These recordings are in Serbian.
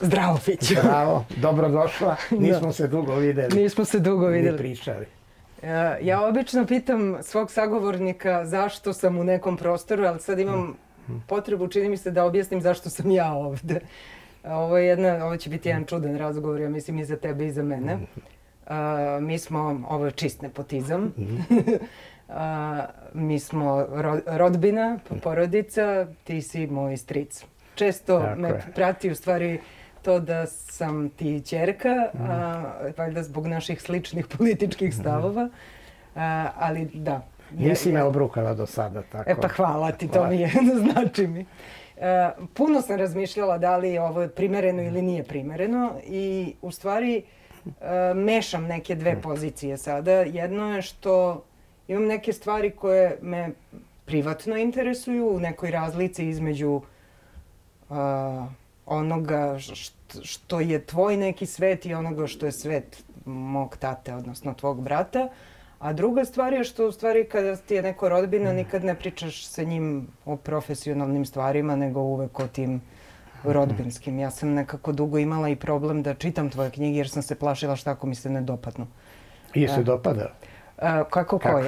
Zdravo, Fiću. Bravo, dobrodošla. Nismo Da. se dugo videli. Nismo se dugo Ni videli. pričali. Ja, ja obično pitam svog sagovornika zašto sam u nekom prostoru, ali sad imam potrebu, čini mi se, da objasnim zašto sam ja ovde. Ovo, je jedna, ovo će biti jedan čudan razgovor, ja mislim i za tebe i za mene. A, mi smo, ovo je čist nepotizam, A, mi smo ro, rodbina, porodica, ti si moj stric. Često Tako me je. prati u stvari to da sam ti ćerka, a, valjda zbog naših sličnih političkih stavova, a, ali da. Nisi me obrukala do sada, tako. E pa hvala ti, to Hvala. mi je, znači mi. E, puno sam razmišljala da li je ovo primereno ili nije primereno i u stvari e, mešam neke dve pozicije sada. Jedno je što imam neke stvari koje me privatno interesuju u nekoj razlici između a, onoga š- što je tvoj neki svet i onoga što je svet mog tate, odnosno tvog brata. A druga stvar je što u stvari kada ti je neko rodbina nikad ne pričaš sa njim o profesionalnim stvarima, nego uvek o tim rodbinskim. Ja sam nekako dugo imala i problem da čitam tvoje knjige jer sam se plašila šta ako mi se ne dopadnu. I se dopada. A, kako, Kako?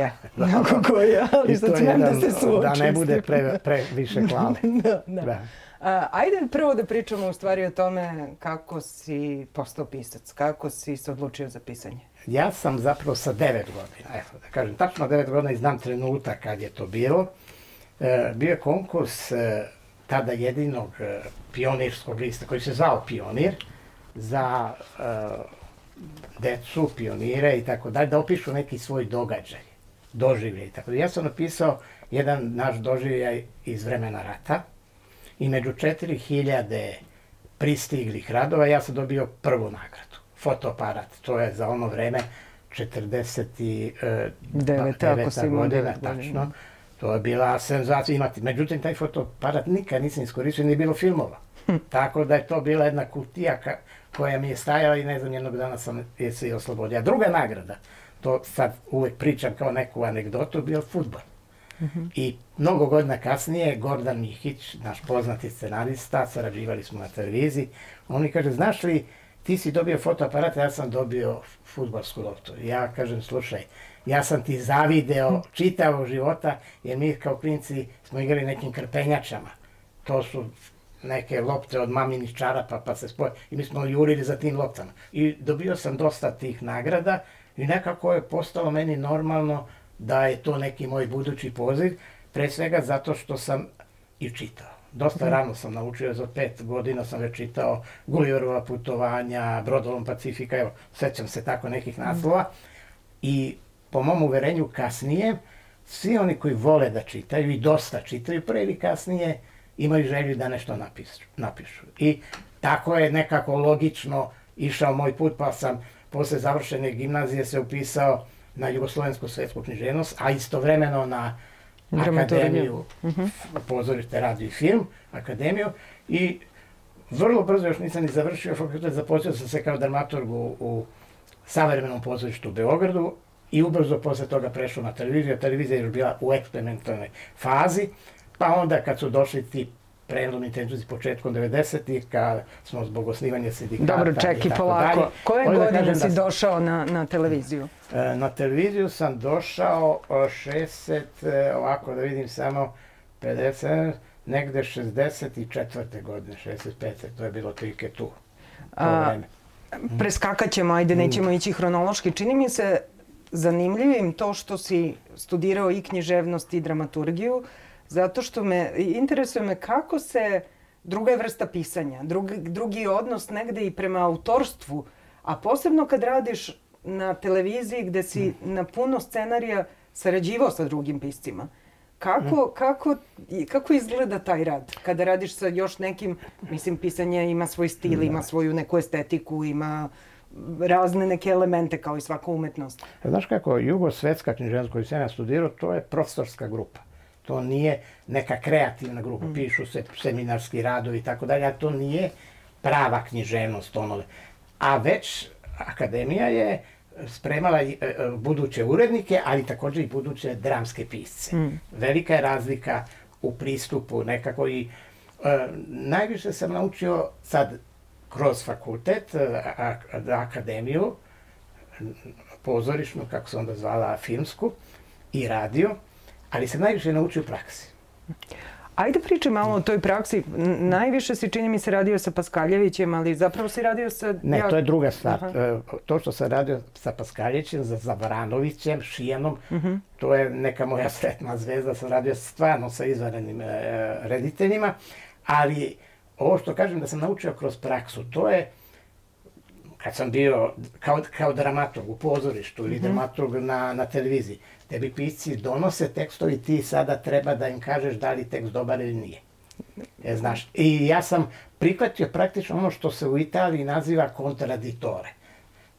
Kako koje, ali I sad to je smem da se suočim. Da ne bude pre, pre više hvale. da, da. Da. A, ajde prvo da pričamo u stvari o tome kako si postao pisac, kako si se odlučio za pisanje. Ja sam zapravo sa devet godina, evo da kažem, tačno devet godina i znam trenutak kad je to bilo. E, bio je konkurs e, tada jedinog e, pionirskog lista koji se zvao Pionir za e, decu, pionire i tako dalje, da opišu neki svoj događaj, doživljaj i tako dalje. Ja sam napisao jedan naš doživljaj iz vremena rata i među 4000 pristiglih radova ja sam dobio prvu nagradu. Fotoaparat, to je za ono vreme 49. Devete, ako si imao godina, tačno. To je bila senzacija imati. Međutim, taj fotoaparat nikad nisam iskoristio, nije bilo filmova. Tako da je to bila jedna kutija ka- koja mi je stajala i ne znam, jednog dana sam je se i oslobodio. A druga nagrada, to sad uvek pričam kao neku anegdotu, bio futbol. I mnogo godina kasnije, Gordan Mihić, naš poznati scenarista, sarađivali smo na televiziji, on mi kaže, znaš li, ti si dobio fotoaparat, ja sam dobio futbalsku loptu. Ja kažem, slušaj, ja sam ti zavideo čitavog života, jer mi kao klinci smo igrali nekim krpenjačama. To su neke lopte od maminih čarapa, pa se spoje. I mi smo jurili za tim loptama. I dobio sam dosta tih nagrada i nekako je postalo meni normalno da je to neki moj budući poziv, pre svega zato što sam i čitao. Dosta rano sam naučio, za pet godina sam već čitao Gulliverova putovanja, Brodolom Pacifika, evo, sećam se tako nekih naslova. I po mom uverenju kasnije, svi oni koji vole da čitaju i dosta čitaju, pre ili kasnije imaju želju da nešto napišu. napišu. I tako je nekako logično išao moj put, pa sam posle završene gimnazije se upisao na Jugoslovensku svetsku književnost, a istovremeno na. Akademiju. Pozorište, radio i film, akademiju. I vrlo brzo još nisam ni završio fakultet, zaposlio sam se kao dramaturg u, u savremenom pozorištu u Beogradu i ubrzo posle toga prešao na televiziju, a televizija je još bila u eksperimentalnoj fazi, pa onda kad su došli ti prelomni trenuci početkom 90-ih, kad smo zbog osnivanja sindikata Dobro, čeki polako. dalje, Koje moram da godine da si sam- došao na, na televiziju? E, Na televiziju sam došao o, 60, e, ovako da vidim samo, 50, negde 64. godine, 65. To je bilo otprilike tu. To A, vreme. Preskakat ćemo, ajde, nećemo ići hronološki. Čini mi se zanimljivim to što si studirao i književnost i dramaturgiju, zato što me, interesuje me kako se, druga je vrsta pisanja, drugi, drugi je odnos negde i prema autorstvu, a posebno kad radiš na televiziji gde si na puno scenarija sarađivao sa drugim piscima. Kako, kako, i- kako izgleda taj rad? Kada radiš sa još nekim, mislim, pisanje ima svoj stil, ima svoju neku estetiku, ima razne neke elemente kao i svaka umetnost. Znaš kako, jugosvetska književnost koju sam ja studirao, to je profesorska grupa. To nije neka kreativna grupa, pišu se seminarski radovi i tako dalje, a to nije prava književnost ono. A već akademija je spremala e, e, buduće urednike, ali takođe i buduće dramske pisce. Velika je razlika u pristupu nekako i e, najviše sam naučio sad kroz fakultet, a, a, akademiju, pozorišnu, kako se onda zvala, filmsku i radio, ali se najviše naučio u praksi. Ajde pričaj malo o toj praksi. Najviše si, čini mi se, radio sa Paskaljevićem, ali zapravo si radio sa... Ne, ja... to je druga stvar. Aha. E, to što sam radio sa Paskaljevićem, za Zavranovićem, Šijenom, uh mhm. -huh. to je neka moja sretna zvezda. Sam radio stvarno sa izvarenim e, rediteljima, ali ovo što kažem da sam naučio kroz praksu, to je kad sam bio kao, kao dramaturg u pozorištu ili mm -hmm. dramaturg na, na televiziji, tebi pisci donose tekstovi, ti sada treba da im kažeš da li tekst dobar ili nije. E, znaš, i ja sam prihvatio praktično ono što se u Italiji naziva kontraditore.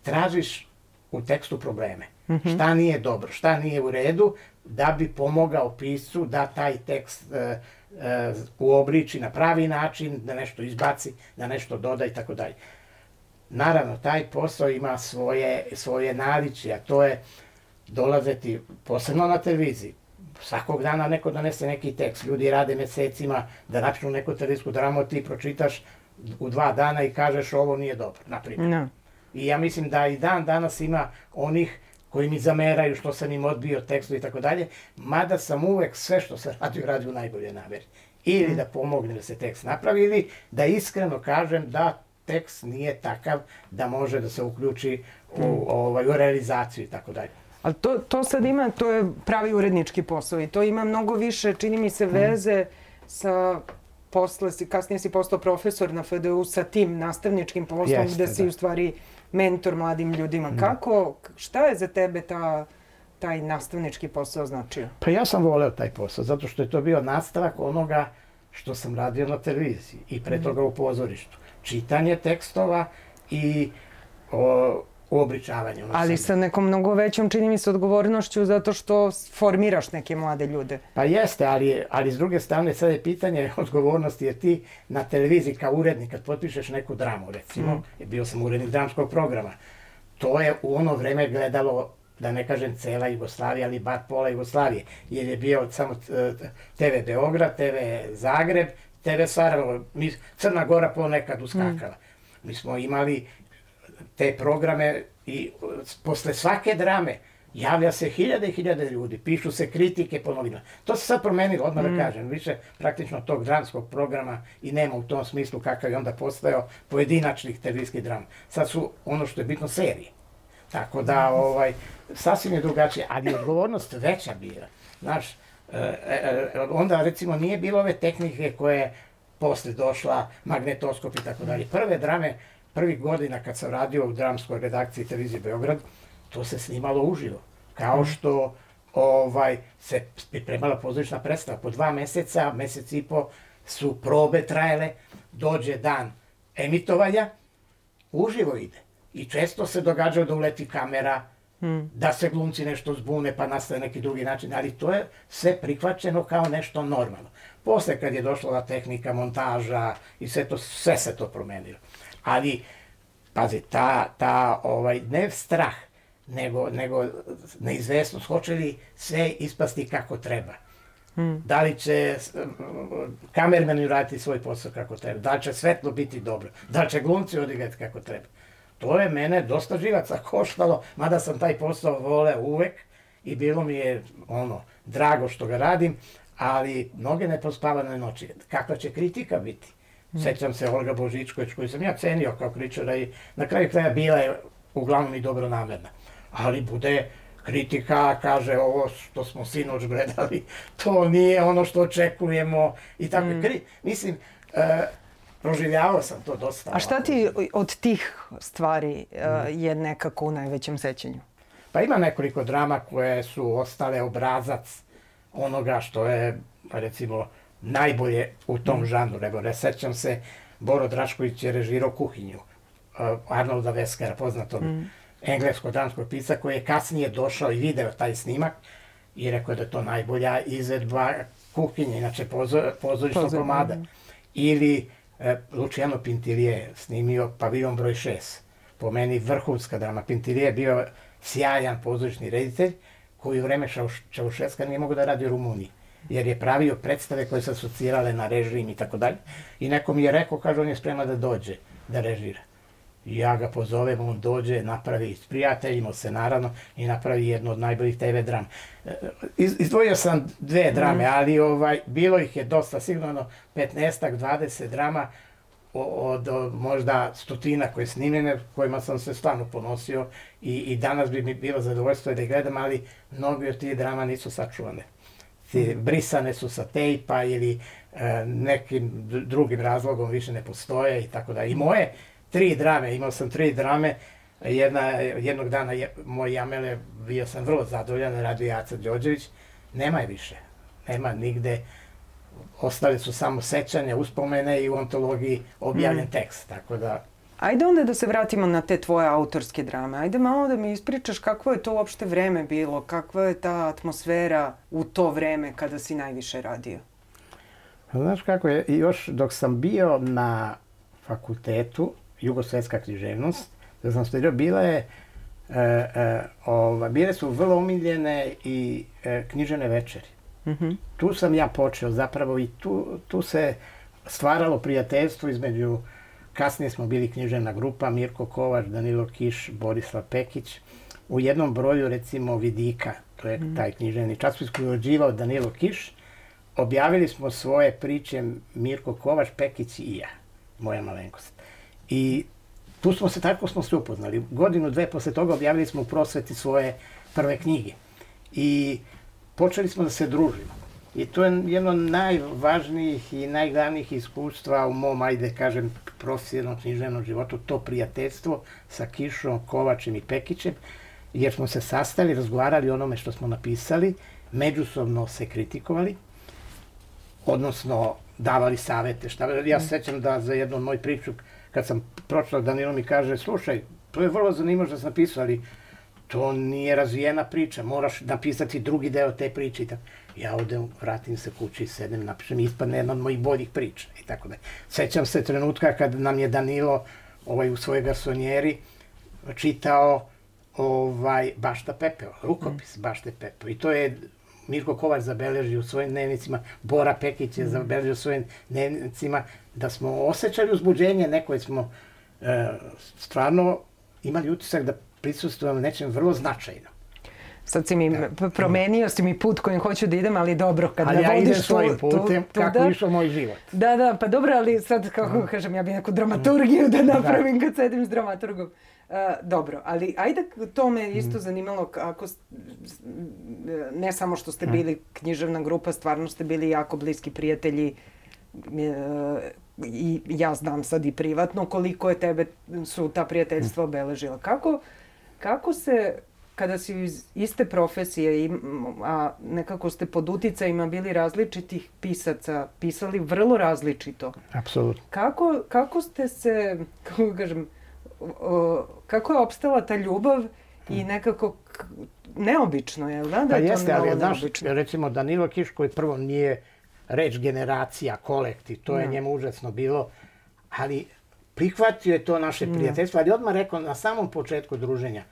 Tražiš u tekstu probleme. Mm -hmm. Šta nije dobro, šta nije u redu, da bi pomogao piscu da taj tekst e, e, uobliči na pravi način, da nešto izbaci, da nešto doda i tako dalje. Naravno, taj posao ima svoje, svoje naličje, a to je dolazeti, posebno na televiziji, svakog dana neko donese neki tekst, ljudi rade mesecima da napišu neku televizijsku dramu, ti pročitaš u dva dana i kažeš ovo nije dobro, na primjer. No. I ja mislim da i dan danas ima onih koji mi zameraju što sam im odbio tekstu i tako dalje, mada sam uvek sve što se radi u radi u najbolje nameri. Ili mm. da pomogne da se tekst napravi, ili da iskreno kažem da tekst nije takav da može da se uključi u, mm. ovaj, u realizaciju i tako dalje. Ali to, to sad ima, to je pravi urednički posao i to ima mnogo više, čini mi se, mm. veze sa posle, si, kasnije si postao profesor na FDU sa tim nastavničkim poslom Jeste, gde si da. u stvari mentor mladim ljudima. Mm. Kako, šta je za tebe ta, taj nastavnički posao značio? Pa ja sam voleo taj posao, zato što je to bio nastavak onoga što sam radio na televiziji i pre mm. toga u pozorištu čitanje tekstova i o, uobličavanje. Ono Ali sa nekom mnogo većom, čini mi se, odgovornošću zato što formiraš neke mlade ljude. Pa jeste, ali, ali s druge strane sad je pitanje odgovornosti jer ti na televiziji kao urednik kad potpišeš neku dramu, recimo, mm. bio sam urednik dramskog programa, to je u ono vreme gledalo da ne kažem cela Jugoslavija, ali bar pola Jugoslavije, jer je bio samo TV Beograd, TV Zagreb, TV Sarajevo, mi, Crna Gora ponekad uskakala. Mm. Mi smo imali te programe i posle svake drame javlja se hiljade i hiljade ljudi, pišu se kritike po novinama. To se sad promenilo, odmah da mm. da kažem, više praktično tog dramskog programa i nema u tom smislu kakav je onda postao pojedinačnih televizijskih drama. Sad su ono što je bitno serije. Tako da, ovaj, sasvim je drugačije, ali odgovornost veća bila. Znaš, E, e, e, onda recimo nije bilo ove tehnike koje posle došla, magnetoskop i tako dalje. Prve drame, prvih godina kad sam radio u dramskoj redakciji televizije Beograd, to se snimalo uživo. Kao mhm. što ovaj, se pripremala pozorišna predstava. Po dva meseca, mesec i po su probe trajale, dođe dan emitovanja, uživo ide. I često se događa da uleti kamera, Da se glumci nešto zbune pa nastaje neki drugi način, ali to je sve prihvaćeno kao nešto normalno. Posle kad je došla ova tehnika montaža i sve to, sve se to promenilo. Ali, pazi, ta, ta, ovaj, ne strah, nego, nego neizvesnost, hoće li sve ispasti kako treba. Hmm. Da li će kamermeni uraditi svoj posao kako treba, da li će svetlo biti dobro, da li će glumci odigrati kako treba to je mene dosta živaca koštalo, mada sam taj posao voleo uvek i bilo mi je ono, drago što ga radim, ali mnoge neprospavane noći. Kakva će kritika biti? Mm. Sećam se Olga Božičković koju sam ja cenio kao kričara i na kraju kraja bila je uglavnom i dobro namerna. Ali bude kritika, kaže ovo što smo sinoć gledali, to nije ono što očekujemo i tako. Mm. Kri, mislim, uh, proživljavao sam to dosta. A šta ti od tih stvari uh, je nekako u najvećem sećanju? Pa ima nekoliko drama koje su ostale obrazac onoga što je, pa recimo, najbolje u tom mm. žanru. Nego ne sećam se, Boro Drašković je režirao kuhinju. Uh, Arnolda Veskera, poznatog mm. englesko-danskog pisa, koji je kasnije došao i video taj snimak i rekao da je to najbolja izvedba kuhinje, inače pozor, pozorišna komada. Mm. Ili e, Luciano Pintilije snimio Paviljon broj 6. Po meni vrhunska drama. Pintilije je bio sjajan pozorišni reditelj koji u vreme Čaušeska nije mogo da radi u Rumuniji jer je pravio predstave koje se asocirale na režim i tako dalje. I neko mi je rekao, kaže, on je spreman da dođe da režira. I ja ga pozovem, on dođe, napravi s prijateljima se naravno i napravi jednu od najboljih TV drama. E, iz, izdvojio sam dve drame, mm. ali ovaj, bilo ih je dosta, sigurno 15 20 drama od, od možda stotina koje snimljene, kojima sam se stvarno ponosio i, i danas bi mi bilo zadovoljstvo da gledam, ali mnogi od tih drama nisu sačuvane. Ti, brisane su sa tejpa ili e, nekim drugim razlogom više ne postoje i tako da. I moje tri drame, imao sam tri drame, jedna, jednog dana je, moj Jamele, bio sam vrlo zadovoljan, radio Jaca Đorđević, nema je više, nema nigde, ostale su samo sećanja, uspomene i u antologiji objavljen mm. tekst, tako da... Ajde onda da se vratimo na te tvoje autorske drame. Ajde malo da mi ispričaš kakvo je to uopšte vreme bilo, kakva je ta atmosfera u to vreme kada si najviše radio? Znaš kako je, još dok sam bio na fakultetu, jugosvetska književnost, da sam studirao, bila je, e, e, ova, bile su vrlo umiljene i e, knjižene večeri. Mm -hmm. Tu sam ja počeo zapravo i tu, tu se stvaralo prijateljstvo između, kasnije smo bili književna grupa, Mirko Kovač, Danilo Kiš, Borislav Pekić, u jednom broju recimo Vidika, to je mm. taj književni časopis koji je ođivao Danilo Kiš, objavili smo svoje priče Mirko Kovač, Pekić i ja, moja malenkost. I tu smo se, tako smo se upoznali. Godinu, dve posle toga objavili smo u prosveti svoje prve knjige. I počeli smo da se družimo. I to je jedno najvažnijih i najglavnijih iskustva u mom, ajde kažem, profesionalnom književnom životu, to prijateljstvo sa Kišom, Kovačem i Pekićem, jer smo se sastali, razgovarali o onome što smo napisali, međusobno se kritikovali, odnosno davali savete. Šta, ja se sećam da za jednu moj priču kad sam pročitao, Danilo mi kaže, slušaj, to je vrlo zanimljivo što sam napisao, ali to nije razvijena priča, moraš napisati drugi deo te priče i tako. Ja odem, vratim se kući, sedem, napišem, ispadne jedna od mojih boljih priča i tako da. Sećam se trenutka kad nam je Danilo ovaj, u svojoj garsonjeri čitao ovaj, Bašta Pepeo, rukopis mm. Bašte Pepeo. I to je Mirko Kovač zabeležio u svojim dnevnicima, Bora Pekić je mm. zabeležio u svojim dnevnicima, da smo osjećali uzbuđenje, neko smo e, stvarno imali utisak da prisustujemo nečem vrlo značajno. Sad si mi da. promenio si mi put kojim hoću da idem, ali dobro, kad ali ja vodiš svojim putem, tu, kako da, išao moj život. Da, da, pa dobro, ali sad, kako mm. kažem, ja bih neku dramaturgiju da, da. napravim da. kad sedim s dramaturgom. Dobro, ali ajde, to me isto mm. zanimalo kako, ne samo što ste bili književna grupa, stvarno ste bili jako bliski prijatelji i ja znam sad i privatno koliko je tebe su ta prijateljstva obeležila. Kako, kako se, kada si iz iste profesije, a nekako ste pod uticajima bili različitih pisaca, pisali vrlo različito. Apsolutno. Kako, kako ste se, kako kažem, kako je opstala ta ljubav i nekako neobično je, da? Da, pa jeste, ali znaš, recimo Danilo Kiš koji prvo nije reč generacija, kolektiv, to je da. njemu užasno bilo, ali prihvatio je to naše da. prijateljstvo, ali odmah rekao na samom početku druženja,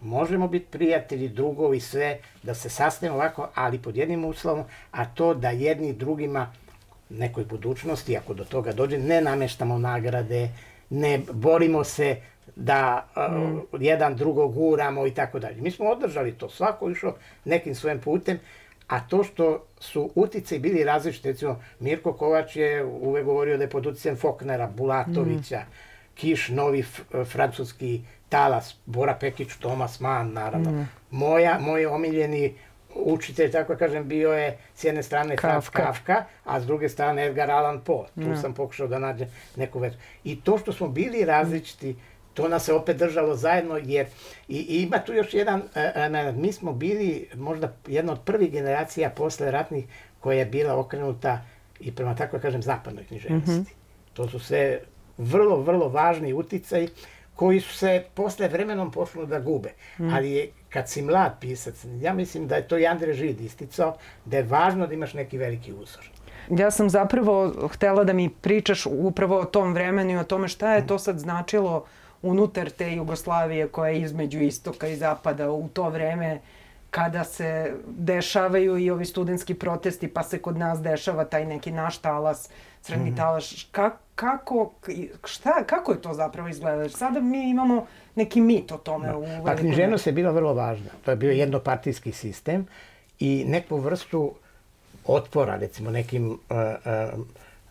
možemo biti prijatelji, drugovi, sve, da se sastavimo ovako, ali pod jednim uslovom, a to da jedni drugima nekoj budućnosti, ako do toga dođe, ne nameštamo nagrade, ne borimo se da mm. uh, jedan drugog guramo i tako dalje. Mi smo održali to, svako išao nekim svojim putem, A to što su utice bili različiti, recimo Mirko Kovač je uvek govorio da je pod uticajem Foknera, Bulatovića, mm. Kiš, novi francuski talas, Bora Pekić, Tomas Mann, naravno. Mm. Moja, moj omiljeni učitelj, tako kažem, bio je s jedne strane Franz Kafka, a s druge strane Edgar Allan Poe. Tu mm. sam pokušao da nađem neku vezu. I to što smo bili različiti, mm to nas se opet držalo zajedno, jer i, i ima tu još jedan e, mi smo bili možda jedna od prvih generacija posle ratnih koja je bila okrenuta i prema tako kažem zapadnoj književnosti. Mm -hmm. To su sve vrlo, vrlo važni uticaj koji su se posle vremenom počnu da gube. Mm. Ali je, kad si mlad pisac, ja mislim da je to i Andre Žid isticao, da je važno da imaš neki veliki uzor. Ja sam zapravo htela da mi pričaš upravo o tom vremenu i o tome šta je to sad značilo unutar te Jugoslavije koja je između istoka i zapada u to vreme kada se dešavaju i ovi studentski protesti, pa se kod nas dešava taj neki naš talas, crni mm. talas, ka, kako, šta, kako je to zapravo izgleda? Sada mi imamo neki mit o tome. Da. U pa književnost je bila vrlo važna. To je bio jednopartijski sistem i neku vrstu otpora, recimo nekim uh, uh,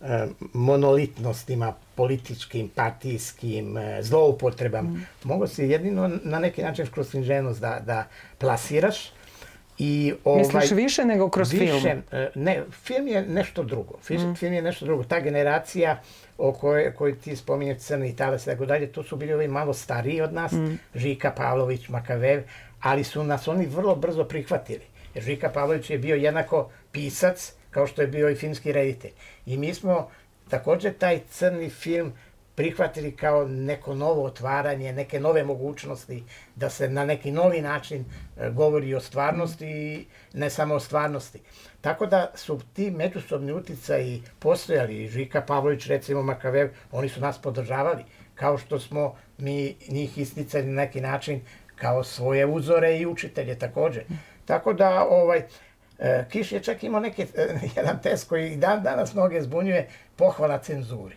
uh, monolitnostima političkim, partijskim, uh, zloupotrebama. Mm. Mogu se jedino na neki način kroz književnost da, da plasiraš. I, ovaj, Misliš više nego kroz više, film? Ne, film je nešto drugo. Film, mm. film je nešto drugo. Ta generacija o kojoj, kojoj ti spominješ Crni Italas i tako dalje, to su bili ovi malo stariji od nas, mm. Žika Pavlović, Makavev, ali su nas oni vrlo brzo prihvatili. Jer Žika Pavlović je bio jednako pisac kao što je bio i filmski reditelj. I mi smo takođe taj crni film prihvatili kao neko novo otvaranje, neke nove mogućnosti da se na neki novi način e, govori o stvarnosti i ne samo o stvarnosti. Tako da su ti međusobni uticaji postojali. Žika Pavlović, recimo Makavev, oni su nas podržavali. Kao što smo mi njih isticali na neki način kao svoje uzore i učitelje takođe. Tako da, ovaj, e, Kiš je čak imao neki, e, jedan test koji dan danas mnoge zbunjuje, pohvala cenzuri.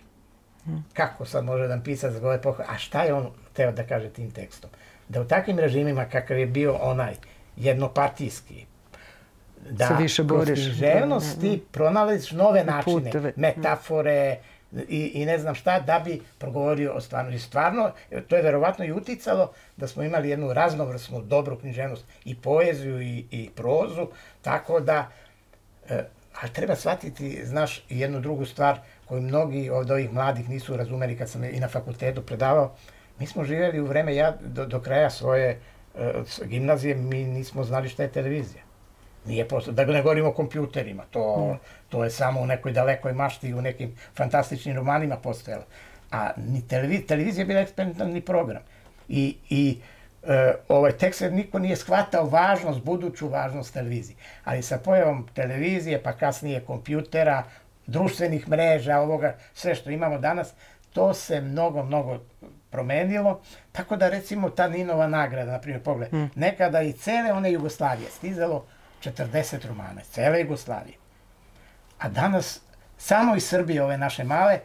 Kako sad može jedan pisac da govore pohvala? A šta je on teo da kaže tim tekstom? Da u takvim režimima kakav je bio onaj jednopartijski, da se više boriš. Kroz književnost ti pronalaziš nove načine, Puteve. metafore, i, i ne znam šta, da bi progovorio o stvarnosti. Stvarno, to je verovatno i uticalo da smo imali jednu raznovrsnu, dobru književnost, i poeziju i, i prozu, tako da, e, ali treba shvatiti, znaš, jednu drugu stvar koju mnogi od ovih mladih nisu razumeli kad sam i na fakultetu predavao. Mi smo živjeli u vreme, ja do, do kraja svoje e, gimnazije, mi nismo znali šta je televizija. Nije posle, da ne govorimo o kompjuterima, to, mm. to je samo u nekoj dalekoj mašti u nekim fantastičnim romanima postojalo. A ni televizija, televizija je bila eksperimentalni program. I, i e, ovaj tekst niko nije shvatao važnost, buduću važnost televizije. Ali sa pojavom televizije, pa kasnije kompjutera, društvenih mreža, ovoga, sve što imamo danas, to se mnogo, mnogo promenilo, tako da recimo ta Ninova nagrada, na primjer, pogled, mm. nekada i cele one Jugoslavije stizalo 40 romana, cele Jugoslavije. A danas, samo iz Srbije, ove naše male,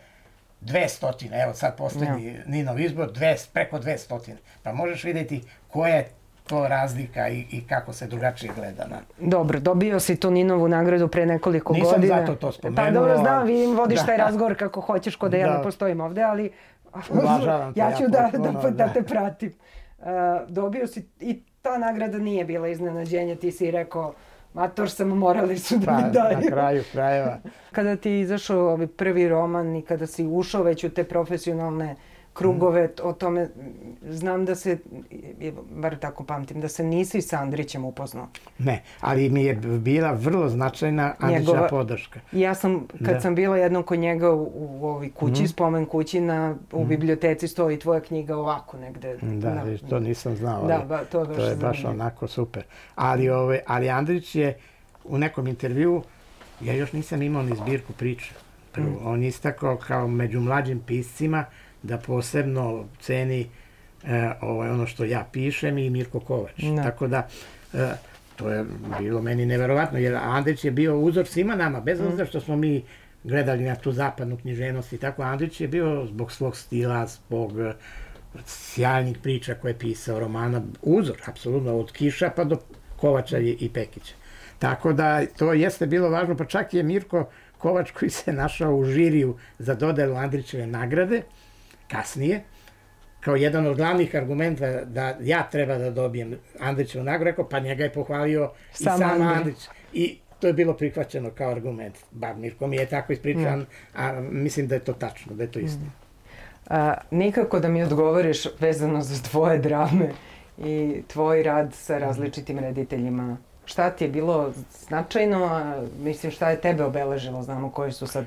200, evo sad poslednji ja. Ninov izbor, 200, preko 200. Pa možeš videti koja je to razlika i, i kako se drugačije gleda na... Dobro, dobio si tu Ninovu nagradu pre nekoliko Nisam godina. Nisam zato to spomenuo. Pa dobro, znam, vidim, vodiš da. taj razgovor kako hoćeš, kod da ja da. ne postojim ovde, ali Uvažavam ja ću ja da, da, da, da te pratim. Uh, dobio si, i ta nagrada nije bila iznenađenje, ti si rekao, mator sam, morali su da pa, mi daju. Na kraju krajeva. kada ti izašao ovaj prvi roman i kada si ušao već u te profesionalne uh, krugove o tome. Znam da se, bar tako pamtim, da se nisi sa Andrićem upoznao. Ne, ali mi je bila vrlo značajna Andrićna podrška. Ja sam, kad da. sam bila jednom kod njega u, u ovoj kući, mm. spomen kući, na, u mm. biblioteci stoji tvoja knjiga ovako negde. Da, na, to nisam znao. Da, ba, to, to je baš onako super. Ali, ove, ali Andrić je u nekom intervju, ja još nisam imao ni zbirku priča. Prvo, mm. on je istakao kao među mlađim piscima, da posebno ceni e, ovaj, ono što ja pišem i Mirko Kovač. Da. Tako da, e, to je bilo meni neverovatno, jer Andrić je bio uzor svima nama, bez mm. obzira što smo mi gledali na tu zapadnu književnost i tako, Andrić je bio zbog svog stila, zbog e, sjajnih priča koje je pisao, romana, uzor, apsolutno, od Kiša pa do Kovača i, i Pekića. Tako da to jeste bilo važno, pa čak je Mirko Kovač koji se našao u žiriju za dodelu Andrićeve nagrade, kasnije, kao jedan od glavnih argumenta da ja treba da dobijem Andrićevu nagradu, rekao, pa njega je pohvalio sam i sam Andrić. Andrić. I to je bilo prihvaćeno kao argument. Bar Mirko mi je tako ispričan, mm. a mislim da je to tačno, da je to mm. isto. A, nikako da mi odgovoriš vezano za tvoje drame i tvoj rad sa različitim rediteljima. Šta ti je bilo značajno, a mislim šta je tebe obeležilo, znamo koji su sad...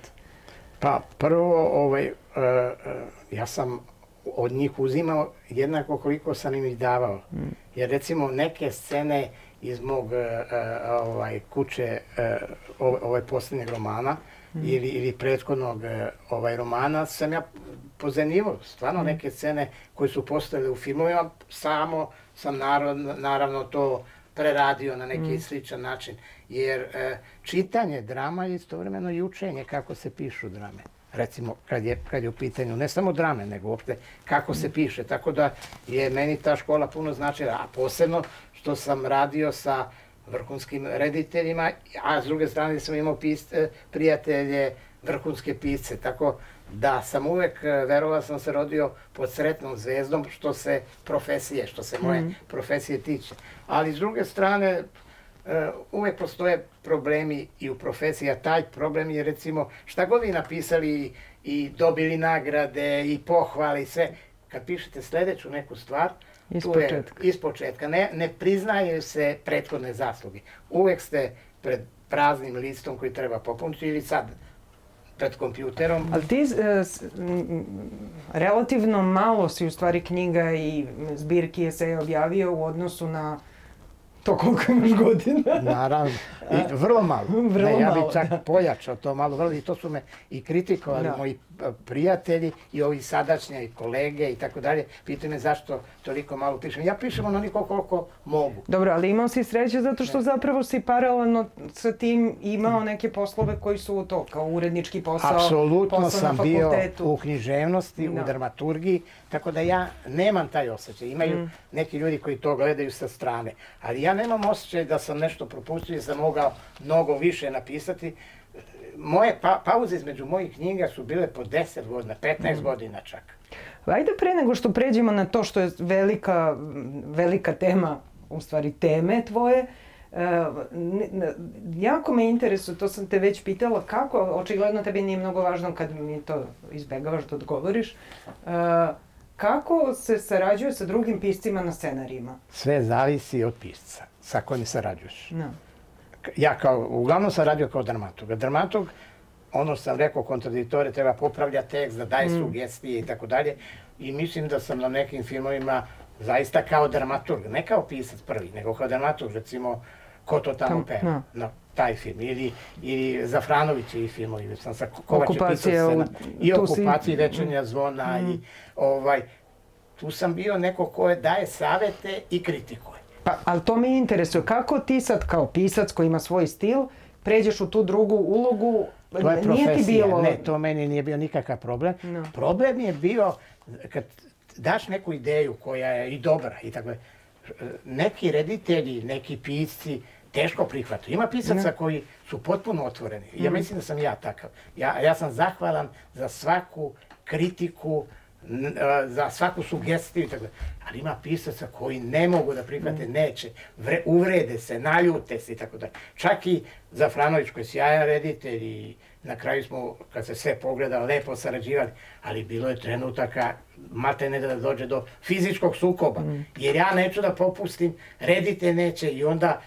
Pa prvo, ovaj, uh, uh, ja sam od njih uzimao jednako koliko sam im ih davao. Mm. Jer recimo neke scene iz mog uh, ovaj, kuće uh, ovaj poslednjeg romana mm. ili, ili prethodnog uh, ovaj romana sam ja pozemljivo. Stvarno mm. neke scene koje su postojale u filmovima, samo sam naravno, naravno to preradio na neki mm. sličan način. Jer čitanje drama je istovremeno i učenje kako se pišu drame. Recimo, kad je, kad je u pitanju ne samo drame, nego uopšte kako se piše. Tako da je meni ta škola puno značila, a posebno što sam radio sa vrhunskim rediteljima, a s druge strane sam imao pis, e, prijatelje vrhunske pisce, tako da sam uvek, e, verovao sam se rodio pod sretnom zvezdom što se profesije, što se moje mm. profesije tiče. Ali s druge strane, uvek postoje problemi i u profesiji, a taj problem je recimo šta god vi napisali i dobili nagrade i pohvali i sve, kad pišete sledeću neku stvar, Iz početka. Je, iz početka. Ne, ne priznaju se prethodne zasluge. Uvek ste pred praznim listom koji treba popuniti ili sad pred kompjuterom. Ali ti e, relativno malo si u stvari knjiga i zbirki se objavio u odnosu na to koliko imaš godina. Naravno. I vrlo malo. vrlo ne, ja bih čak da. pojačao to malo. Vrlo, I to su me i kritikovali da. moji prijatelji i ovi sadašnji i kolege i tako dalje. Pitaju me zašto toliko malo pišem. Ja pišem onoliko koliko mogu. Dobro, ali imao si sreće zato što ne. zapravo si paralelno sa tim imao neke poslove koji su to, kao urednički posao, Apsolutno posao sam bio u književnosti, da. u dramaturgiji, tako da ja nemam taj osjećaj. Imaju mm. neki ljudi koji to gledaju sa strane, ali ja nemam osjećaj da sam nešto propustio i sam mogao mnogo više napisati. Moje pa, pauze između mojih knjiga su bile po 10 godina, 15 mm. godina čak. Ajde pre nego što pređemo na to što je velika, velika tema, u stvari teme tvoje, Uh, jako me interesuje, to sam te već pitala, kako, očigledno tebi nije mnogo važno kad mi to izbegavaš da odgovoriš, uh, kako se sarađuje sa drugim piscima na scenarijima? Sve zavisi od pisca sa kojim sarađuješ. No. Ja kao, uglavnom radio kao dramatog. Dramatog, ono što sam rekao, kontraditore, treba popravljati tekst, da daje mm. sugestije i tako dalje. I mislim da sam na nekim filmovima zaista kao dramaturg, ne kao pisac prvi, nego kao dramaturg, recimo, ko to tamo peva. No. no taj film, ili, ili Zafranovićevi filmovi, sam sa pisao scena, i okupacije, si... večernja zvona, mm. i ovaj, tu sam bio neko ko je daje savete i kritikuje. Pa, ali to me interesuje, kako ti sad kao pisac koji ima svoj stil, pređeš u tu drugu ulogu, to je profesija, nije ti bilo... ne, to meni nije bio nikakav problem. No. Problem je bio kad daš neku ideju koja je i dobra i tako neki reditelji, neki pisci teško prihvataju. Ima pisaca no. koji su potpuno otvoreni. Ja mm. mislim da sam ja takav. Ja, ja sam zahvalan za svaku kritiku, za svaku sugestiju i tako Ali ima pisaca koji ne mogu da prihvate, mm. neće, vre, uvrede se, naljute se i tako dalje. Čak i Zafranović koji je sjajan reditelj i na kraju smo, kad se sve pogleda, lepo sarađivali, ali bilo je trenutaka, mate ne da dođe do fizičkog sukoba, mm. jer ja neću da popustim, redite neće i onda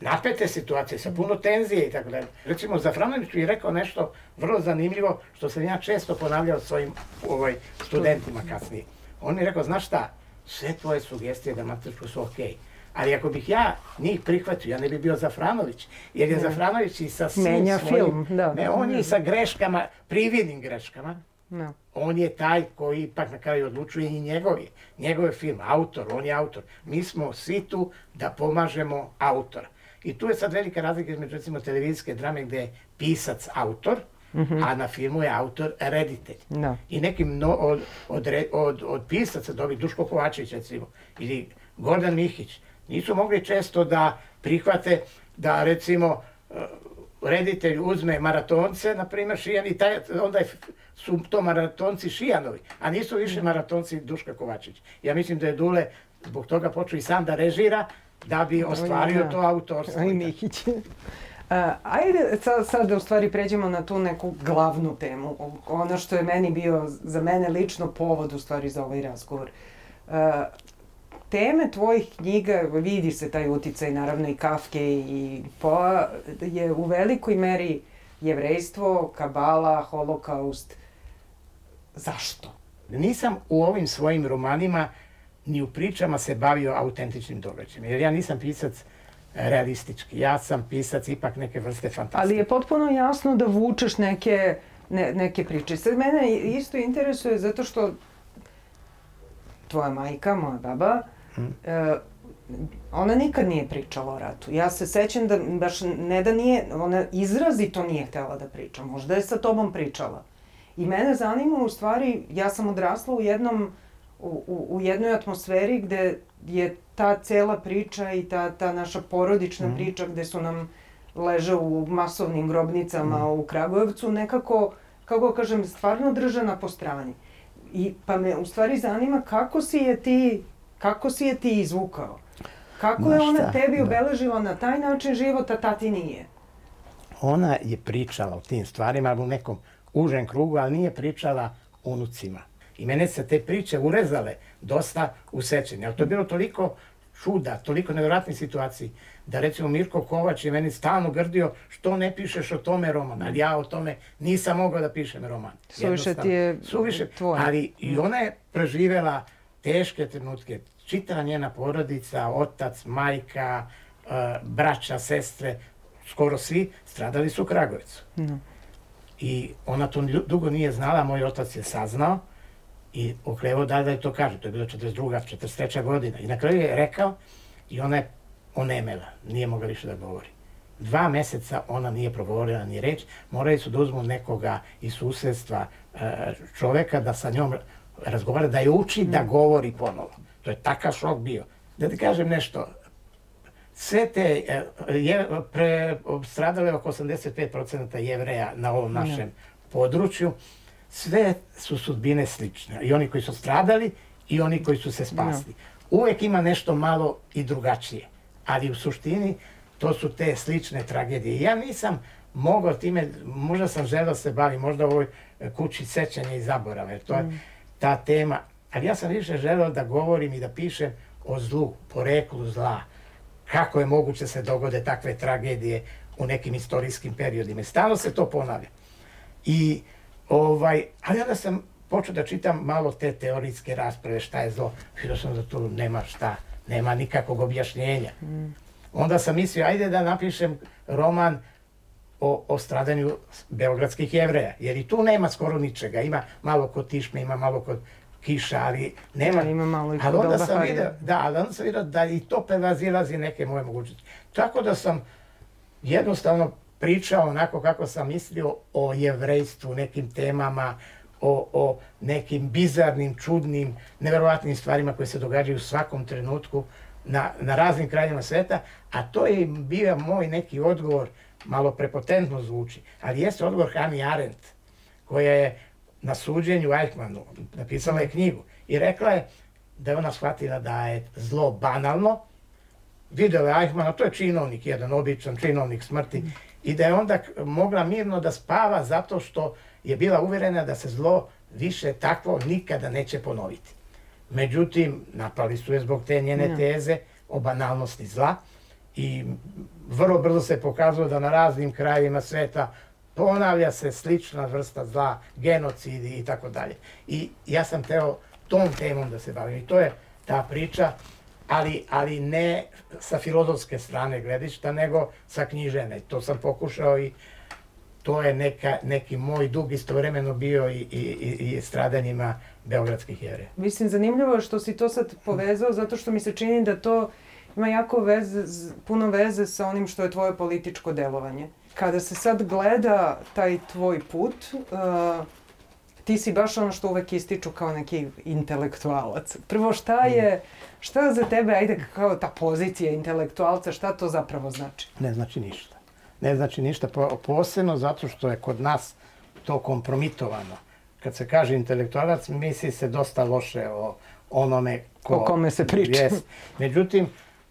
napete situacije sa puno tenzije i tako dalje. Recimo, Zafranović je rekao nešto vrlo zanimljivo, što sam ja često ponavljao svojim ovaj, studentima kasnije. On je rekao, znaš šta, sve tvoje sugestije dramatičko su okej. Okay. Ali ako bih ja njih prihvatio, ja ne bih bio Zafranović. Jer je ne. Zafranović i sa Menja svojim... film, da. Ne, on je i sa greškama, prividnim greškama, No. On je taj koji ipak na kraju odlučuje i njegov je. Njegov je film, autor, on je autor. Mi smo svi tu da pomažemo autora. I tu je sad velika razlika između recimo televizijske drame gde je pisac autor, Mm -hmm. a na filmu je autor reditelj. No. I nekim no, od, od, od, od pisaca dobi Duško Kovačević recimo ili Gordan Mihić nisu mogli često da prihvate da recimo reditelj uzme maratonce, na primjer Šijan, i taj, onda su to maratonci Šijanovi, a nisu više maratonci Duška Kovačić. Ja mislim da je Dule zbog toga počeo i sam da režira, da bi ostvario da. to autorstvo. Aj Mihić. Uh, ajde sad, sad da u stvari pređemo na tu neku glavnu temu. Ono što je meni bio, za mene lično, povod u stvari za ovaj razgovor. Uh, teme tvojih knjiga, vidi se taj uticaj naravno i Kafke i Poa, je u velikoj meri jevrejstvo, kabala, holokaust. Zašto? Nisam u ovim svojim romanima ni u pričama se bavio autentičnim događajima, jer ja nisam pisac realistički. Ja sam pisac ipak neke vrste fantastike. Ali je potpuno jasno da vučeš neke, ne, neke priče. Sad mene isto interesuje zato što tvoja majka, moja baba, E, ona nikad nije pričala o ratu. Ja se sećam da baš ne da nije, ona izrazito nije htela da priča. Možda je sa tobom pričala. I mene zanima u stvari, ja sam odrasla u jednom, u, u, u jednoj atmosferi gde je ta cela priča i ta, ta naša porodična mm. priča gde su nam leže u masovnim grobnicama mm. u Kragujevcu nekako, kako kažem, stvarno držana po strani. I pa me u stvari zanima kako si je ti, kako si je ti izvukao? Kako Ma je ona šta? tebi da. obeležila na taj način život, a tati nije? Ona je pričala o tim stvarima u nekom užem krugu, ali nije pričala unucima. I mene se te priče urezale dosta u sećenje. Ali to je bilo toliko čuda, toliko nevjerojatnih situaciji, da recimo Mirko Kovač je meni stalno grdio što ne pišeš o tome roman, ali ja o tome nisam mogao da pišem roman. Suviše ti je Suviše, tvoje. Ali i ona je preživela teške trenutke. Čitava njena porodica, otac, majka, uh, braća, sestre, skoro svi stradali su u Kragujevcu. No. I ona to dugo nije znala, moj otac je saznao i okrevo da da je to kaže. To je bilo 42. 43. godina. I na kraju je rekao i ona je onemela, nije mogla više da govori. Dva meseca ona nije progovorila ni reč, morali su da uzmu nekoga iz susedstva e, čoveka da sa njom razgovara, da je uči da govori ponovo. To je takav šok bio. Da ti kažem nešto, sve te, e, je, pre, stradale oko 85% jevreja na ovom našem području, sve su sudbine slične. I oni koji su stradali i oni koji su se spasli. Uvek ima nešto malo i drugačije. Ali u suštini to su te slične tragedije. Ja nisam mogao time, možda sam želeo da se bavim, možda u ovoj kući sećanja i zaborava, jer to je mm. Ta tema. Ali ja sam više želeo da govorim i da pišem o zlu, poreklu zla, kako je moguće da se dogode takve tragedije u nekim istorijskim periodima. Stalno se to ponavlja. I ovaj, ali onda sam počeo da čitam malo te teorijske rasprave šta je zlo. Vidio sam da tu nema šta, nema nikakvog objašnjenja. Mm. Onda sam mislio, ajde da napišem roman o, o stradanju beogradskih jevreja, jer i tu nema skoro ničega. Ima malo kod Tišme, ima malo kod kiša, ali nema... Da, ima malo i ali onda sam vidio, da, ali onda sam vidio da i to prevazilazi neke moje mogućnosti. Tako da sam jednostavno pričao onako kako sam mislio o jevrejstvu, nekim temama, o, o nekim bizarnim, čudnim, neverovatnim stvarima koje se događaju u svakom trenutku na, na raznim krajima sveta, a to je bio moj neki odgovor, malo prepotentno zvuči, ali jeste odgovor Hani Arendt, koja je na suđenju Eichmannu napisala je knjigu i rekla je da je ona shvatila da je zlo banalno, videla je Eichmanna, to je činovnik, jedan običan činovnik smrti, i da je onda mogla mirno da spava zato što je bila uverena da se zlo više takvo nikada neće ponoviti. Međutim, napali su je zbog te njene teze o banalnosti zla i vrlo brzo se pokazalo da na raznim krajevima sveta ponavlja se slična vrsta zla, genocidi i tako dalje. I ja sam teo tom temom da se bavim i to je ta priča, ali, ali ne sa filozofske strane gledišta, nego sa knjižene. To sam pokušao i to je neka, neki moj dug istovremeno bio i, i, i stradanjima beogradskih jevreja. Mislim, zanimljivo je što si to sad povezao, zato što mi se čini da to ima jako veze, puno veze sa onim što je tvoje političko delovanje. Kada se sad gleda taj tvoj put, uh, ti si baš ono što uvek ističu kao neki intelektualac. Prvo, šta je, šta za tebe, ajde, kao ta pozicija intelektualca, šta to zapravo znači? Ne znači ništa. Ne znači ništa, posebno zato što je kod nas to kompromitovano. Kad se kaže intelektualac, misli se dosta loše o onome ko... O kome se priča. Jest. Međutim,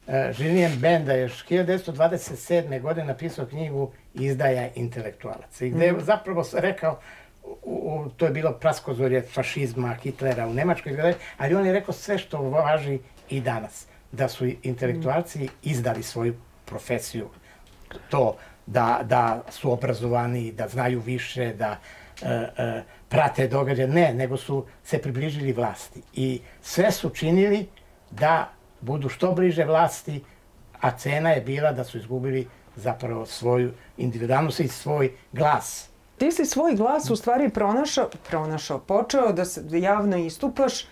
e, Julien Benda je 1927. godine napisao knjigu Izdaja intelektualaca. I gde je mm. zapravo se rekao u, to je bilo praskozorje fašizma, Hitlera u Nemačkoj, ali on je rekao sve što važi i danas. Da su intelektualci izdali svoju profesiju, to da, da su obrazovani, da znaju više, da e, e, prate događaje. Ne, nego su se približili vlasti. I sve su činili da budu što bliže vlasti, a cena je bila da su izgubili zapravo svoju individualnost i svoj glas. Ti si svoj glas u stvari pronašao, pronašao, počeo da se javno istupaš uh,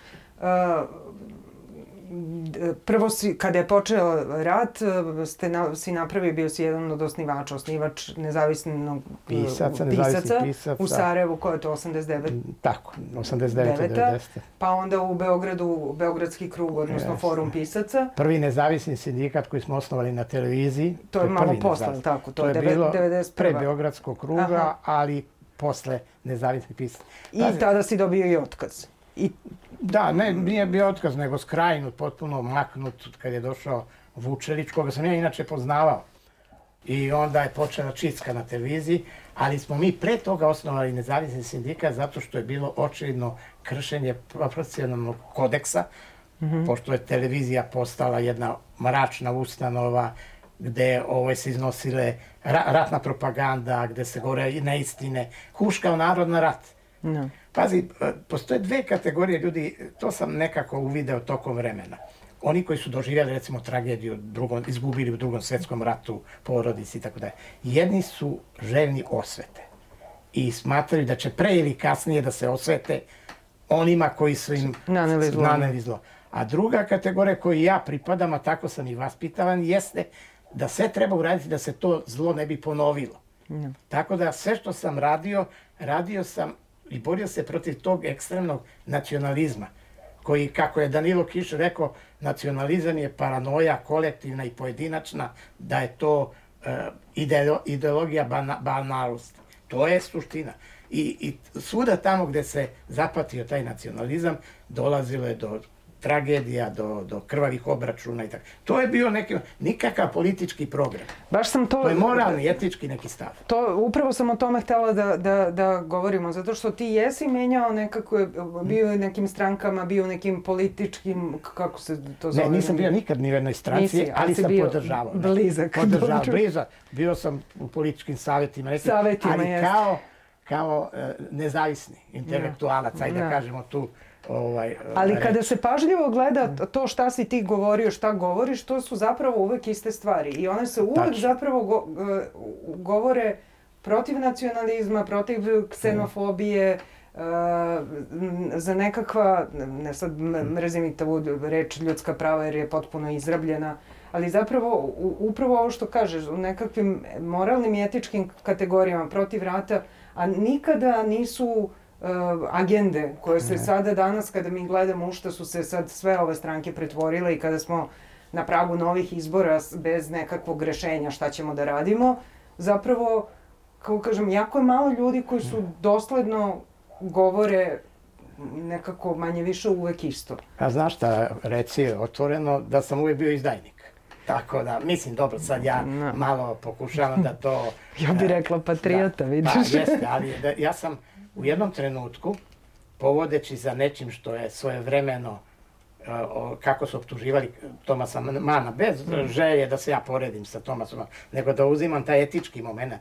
prvo si, kada je počeo rat, ste na, si napravio, bio si jedan od osnivača, osnivač nezavisnog pisaca, pisaca, pisaca u Sarajevu, koje je to 89? Tako, 89. 90. Pa onda u Beogradu, Beogradski krug, odnosno Jeste. forum pisaca. Prvi nezavisni sindikat koji smo osnovali na televiziji. To je malo posle, tako? To, to je bilo 91. pre Beogradskog kruga, Aha. ali posle nezavisnih pisaca. I tada si dobio i otkaz. I... Da, ne, nije bio otkaz, nego skrajnut, potpuno maknut kad je došao Vučelić, koga sam ja inače poznavao. I onda je počela čitska na televiziji, ali smo mi pre toga osnovali nezavisni sindikat zato što je bilo očigledno kršenje profesionalnog kodeksa, mm -hmm. pošto je televizija postala jedna mračna ustanova gde ove se iznosile ra ratna propaganda, gde se gore neistine, huškao narod na rat. No. Pazi, e, postoje dve kategorije ljudi, to sam nekako uvideo tokom vremena. Oni koji su doživjeli recimo tragediju, drugom, izgubili u drugom svetskom ratu, porodici i tako dalje. Jedni su željni osvete i smatraju da će pre ili kasnije da se osvete onima koji su im naneli zlo. Naneli zlo. A druga kategorija koju ja pripadam, a tako sam i vaspitavan, jeste da sve treba uraditi da se to zlo ne bi ponovilo. Ja. Tako da sve što sam radio, radio sam i borio se protiv tog ekstremnog nacionalizma, koji, kako je Danilo Kiš rekao, nacionalizam je paranoja kolektivna i pojedinačna, da je to uh, ideologija bana, banalosti. To je suština. I, I svuda tamo gde se zapatio taj nacionalizam, dolazilo je do tragedija, do, do krvavih obračuna i tako. To je bio neki, nikakav politički program. Baš sam to... To je moralni, etički neki stav. To, upravo sam o tome htela da, da, da govorimo, zato što ti jesi menjao nekako, bio u nekim strankama, bio u nekim političkim, kako se to zove? Ne, nisam bio nikad ni u jednoj stranci, Nisi, ali sam bio podržavao. Blizak. Podržavao, blizak. Bio sam u političkim savjetima, neki, savjetima ali jest. kao, kao uh, nezavisni intelektualac, ajde da kažemo tu, ovaj, Ali reći. kada se pažljivo gleda to šta si ti govorio, šta govoriš, to su zapravo uvek iste stvari. I one se uvek Tačno. zapravo go, govore protiv nacionalizma, protiv ksenofobije, uh, za nekakva, ne sad mrzim i tu reč ljudska prava jer je potpuno izrabljena, ali zapravo upravo ovo što kažeš, u nekakvim moralnim i etičkim kategorijama protiv rata, a nikada nisu uh, uh, agende koje se ne. sada danas kada mi gledamo u što su se sad sve ove stranke pretvorile i kada smo na pragu novih izbora bez nekakvog rešenja šta ćemo da radimo, zapravo, kako kažem, jako je malo ljudi koji su dosledno govore nekako manje više uvek isto. A znaš šta, reci otvoreno da sam uvek bio izdajnik. Tako da, mislim, dobro, sad ja no. malo pokušavam da to... ja bih rekla patriota, da, vidiš. Pa, jeste, ali da, ja sam u jednom trenutku, povodeći za nečim što je svoje vremeno kako su optuživali Tomasa Mana, bez mm. želje da se ja poredim sa Tomasom, nego da uzimam taj etički moment.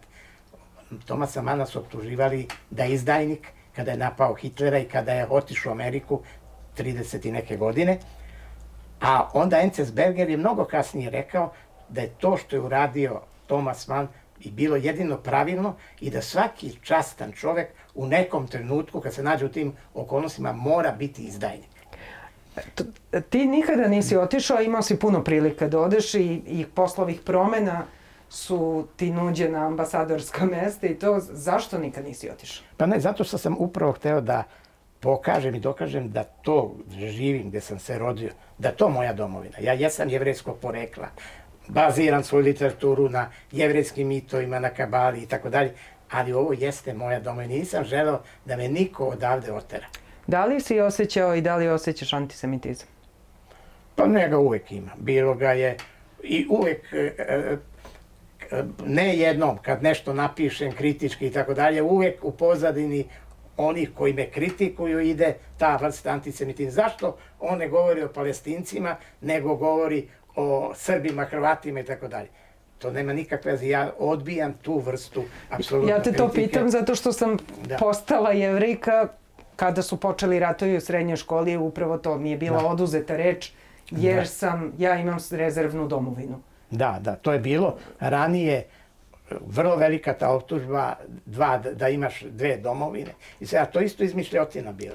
Tomasa Mana su optuživali da je izdajnik kada je napao Hitlera i kada je otišao u Ameriku 30 i neke godine. A onda Encesberger je mnogo kasnije rekao da je to što je uradio Thomas Mann i bilo jedino pravilno i da svaki častan čovek u nekom trenutku kad se nađe u tim okolnostima mora biti izdajnik. Ti nikada nisi otišao, imao si puno prilika da odeš i, i poslovih promena su ti nuđena ambasadorska mesta i to, zašto nikad nisi otišao? Pa ne, zato što sam upravo hteo da pokažem i dokažem da to živim gde sam se rodio, da to moja domovina. Ja jesam jevrejskog porekla, baziram svoju literaturu na jevrejskim mitovima, na kabali i tako dalje, ali ovo jeste moja domovina. Nisam želeo da me niko odavde otera. Da li si osjećao i da li osjećaš antisemitizam? Pa ne ga uvek ima. Bilo ga je i uvek e, e, ne jednom kad nešto napišem kritički i tako dalje, uvek u pozadini onih koji me kritikuju ide ta vrsta antisemitizma. Zašto on ne govori o palestincima, nego govori o Srbima, Hrvatima i tako dalje. To nema nikakve veze. Ja odbijam tu vrstu apsolutno Ja te to kritike. pitam zato što sam da. postala jevrika kada su počeli ratovi u srednjoj školi, upravo to mi je bila da. oduzeta reč, jer da. sam, ja imam rezervnu domovinu. Da, da, to je bilo ranije vrlo velika ta optužba, dva, da imaš dve domovine. I sve, a to isto izmišljotina bila.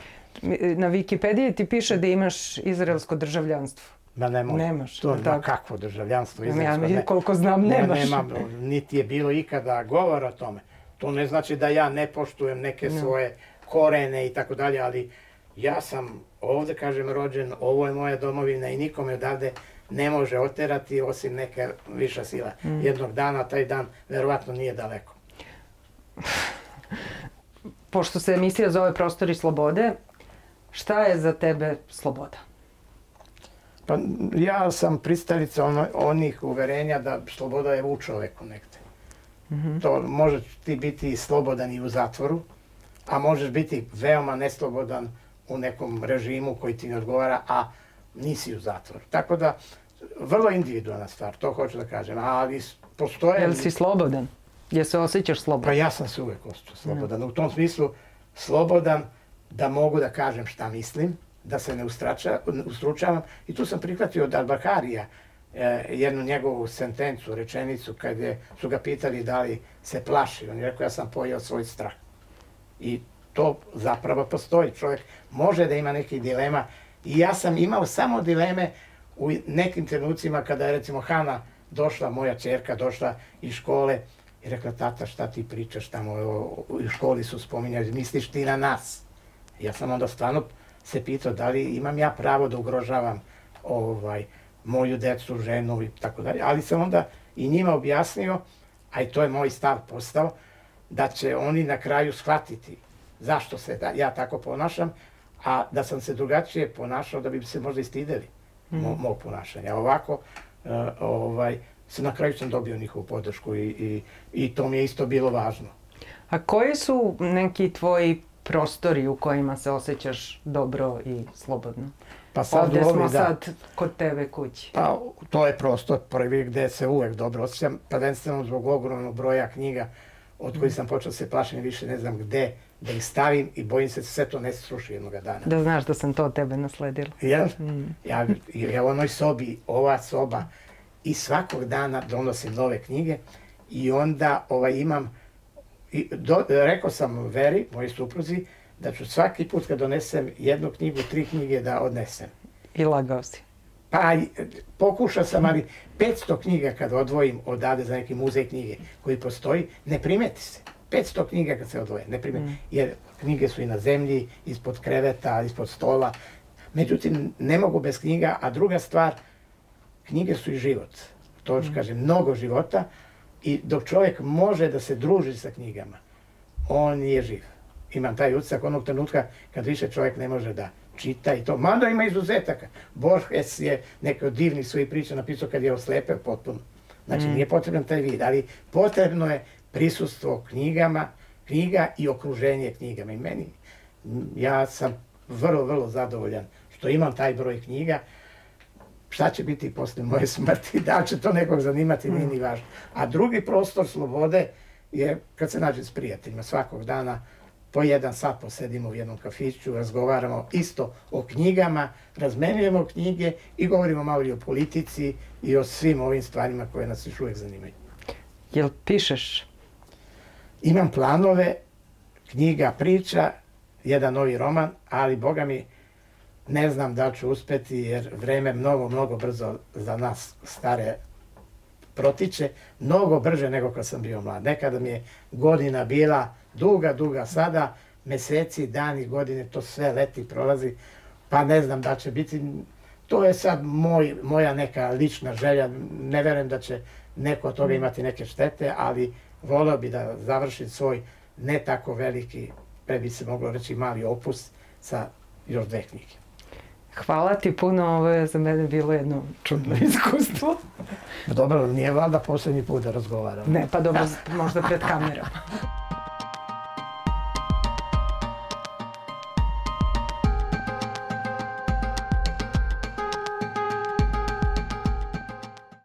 Na Wikipediji ti piše da imaš izraelsko državljanstvo. Ma nemoj. Nemaš, To tako? kakvo državljanstvo. Ja, izraelsko, ne. koliko znam, Ne, nemaš. nemam, niti je bilo ikada govora o tome. To ne znači da ja ne poštujem neke svoje korene i tako dalje, ali ja sam ovde, kažem, rođen, ovo je moja domovina i nikome odavde ne može oterati osim neka viša sila. Mm. Jednog dana, taj dan verovatno nije daleko. Pošto se emisija zove Prostori slobode, šta je za tebe sloboda? Pa ja sam pristalica ono, onih uverenja da sloboda je u čoveku negde. To može ti biti slobodan i u zatvoru, a možeš biti veoma neslobodan u nekom režimu koji ti ne odgovara, a nisi u zatvoru. Tako da, vrlo individualna stvar, to hoću da kažem, ali postoje... Jel si slobodan? Jel se osjećaš Pa slobodan? ja sam se uvek osjećao slobodan. U tom smislu slobodan da mogu da kažem šta mislim, da se ne ustrača, ustručavam. I tu sam prihvatio od Albakarija e, jednu njegovu sentencu, rečenicu, kad je, su ga pitali da li se plaši. On je rekao, ja sam pojao svoj strah. I to zapravo postoji. Čovjek može da ima nekih dilema. I ja sam imao samo dileme u nekim trenucima kada je recimo Hana došla, moja čerka došla iz škole i rekla, tata šta ti pričaš tamo, u školi su spominjali, misliš ti na nas? Ja sam onda stvarno se pitao da li imam ja pravo da ugrožavam ovaj, moju decu, ženu i tako dalje. Ali sam onda i njima objasnio, a i to je moj stav postao, da će oni na kraju shvatiti zašto se da, ja tako ponašam, a da sam se drugačije ponašao da bi se možda i stideli mo, mog ponašanja. Ovako, e, ovaj, se na kraju sam dobio njihovu podršku i, i, i to mi je isto bilo važno. A koji su neki tvoji prostori u kojima se osjećaš dobro i slobodno? Pa sad Ovde smo da- sad kod tebe kući. Pa to je prostor prvi gde se uvek dobro osjećam, prvenstveno zbog ogromnog broja knjiga od kojih sam počeo se plašim više ne znam gde da ih stavim i bojim se da sve to ne sruši jednog dana. Da znaš da sam to od tebe nasledila. Jel? Ja, ja u onoj sobi, ova soba i svakog dana donosim nove knjige i onda ovaj, imam, i do, rekao sam Veri, mojoj supruzi, da ću svaki put kad donesem jednu knjigu, tri knjige da odnesem. I lagao si. Pa pokušao sam, ali 500 knjiga kad odvojim odavde za neki muzej knjige koji postoji, ne primeti se. 500 knjiga kad se odvoje, ne primeti. Jer knjige su i na zemlji, ispod kreveta, ispod stola. Međutim, ne mogu bez knjiga, a druga stvar, knjige su i život. To ću kažem, mnogo života i dok čovjek može da se druži sa knjigama, on je živ. Imam taj utisak onog trenutka kad više čovjek ne može da čita i to. Mada ima izuzetaka. Borges je neke od divnih svojih priča napisao kad je oslepeo potpuno. Znači nije potreban taj vid, ali potrebno je prisustvo knjigama, knjiga i okruženje knjigama. I meni, ja sam vrlo, vrlo zadovoljan što imam taj broj knjiga. Šta će biti posle moje smrti, da li će to nekog zanimati, nije ni važno. A drugi prostor slobode je kad se nađem s prijateljima svakog dana, po jedan sat posedimo u jednom kafiću, razgovaramo isto o knjigama, razmenjujemo knjige i govorimo malo i o politici i o svim ovim stvarima koje nas još uvijek zanimaju. Jel pišeš? Imam planove, knjiga, priča, jedan novi roman, ali boga mi ne znam da ću uspeti jer vreme mnogo, mnogo brzo za nas stare protiče, mnogo brže nego kad sam bio mlad. Nekada mi je godina bila duga, duga, sada meseci, dani, godine, to sve leti, prolazi, pa ne znam da će biti, to je sad moj, moja neka lična želja, ne verujem da će neko od toga imati neke štete, ali voleo bi da završim svoj ne tako veliki, pre bi se moglo reći mali opus sa još dve knjige. Hvala ti puno, ovo je za mene bilo jedno čudno iskustvo. Dobro, nije valjda posljednji put da razgovaram. Ne, pa dobro, možda pred kamerama.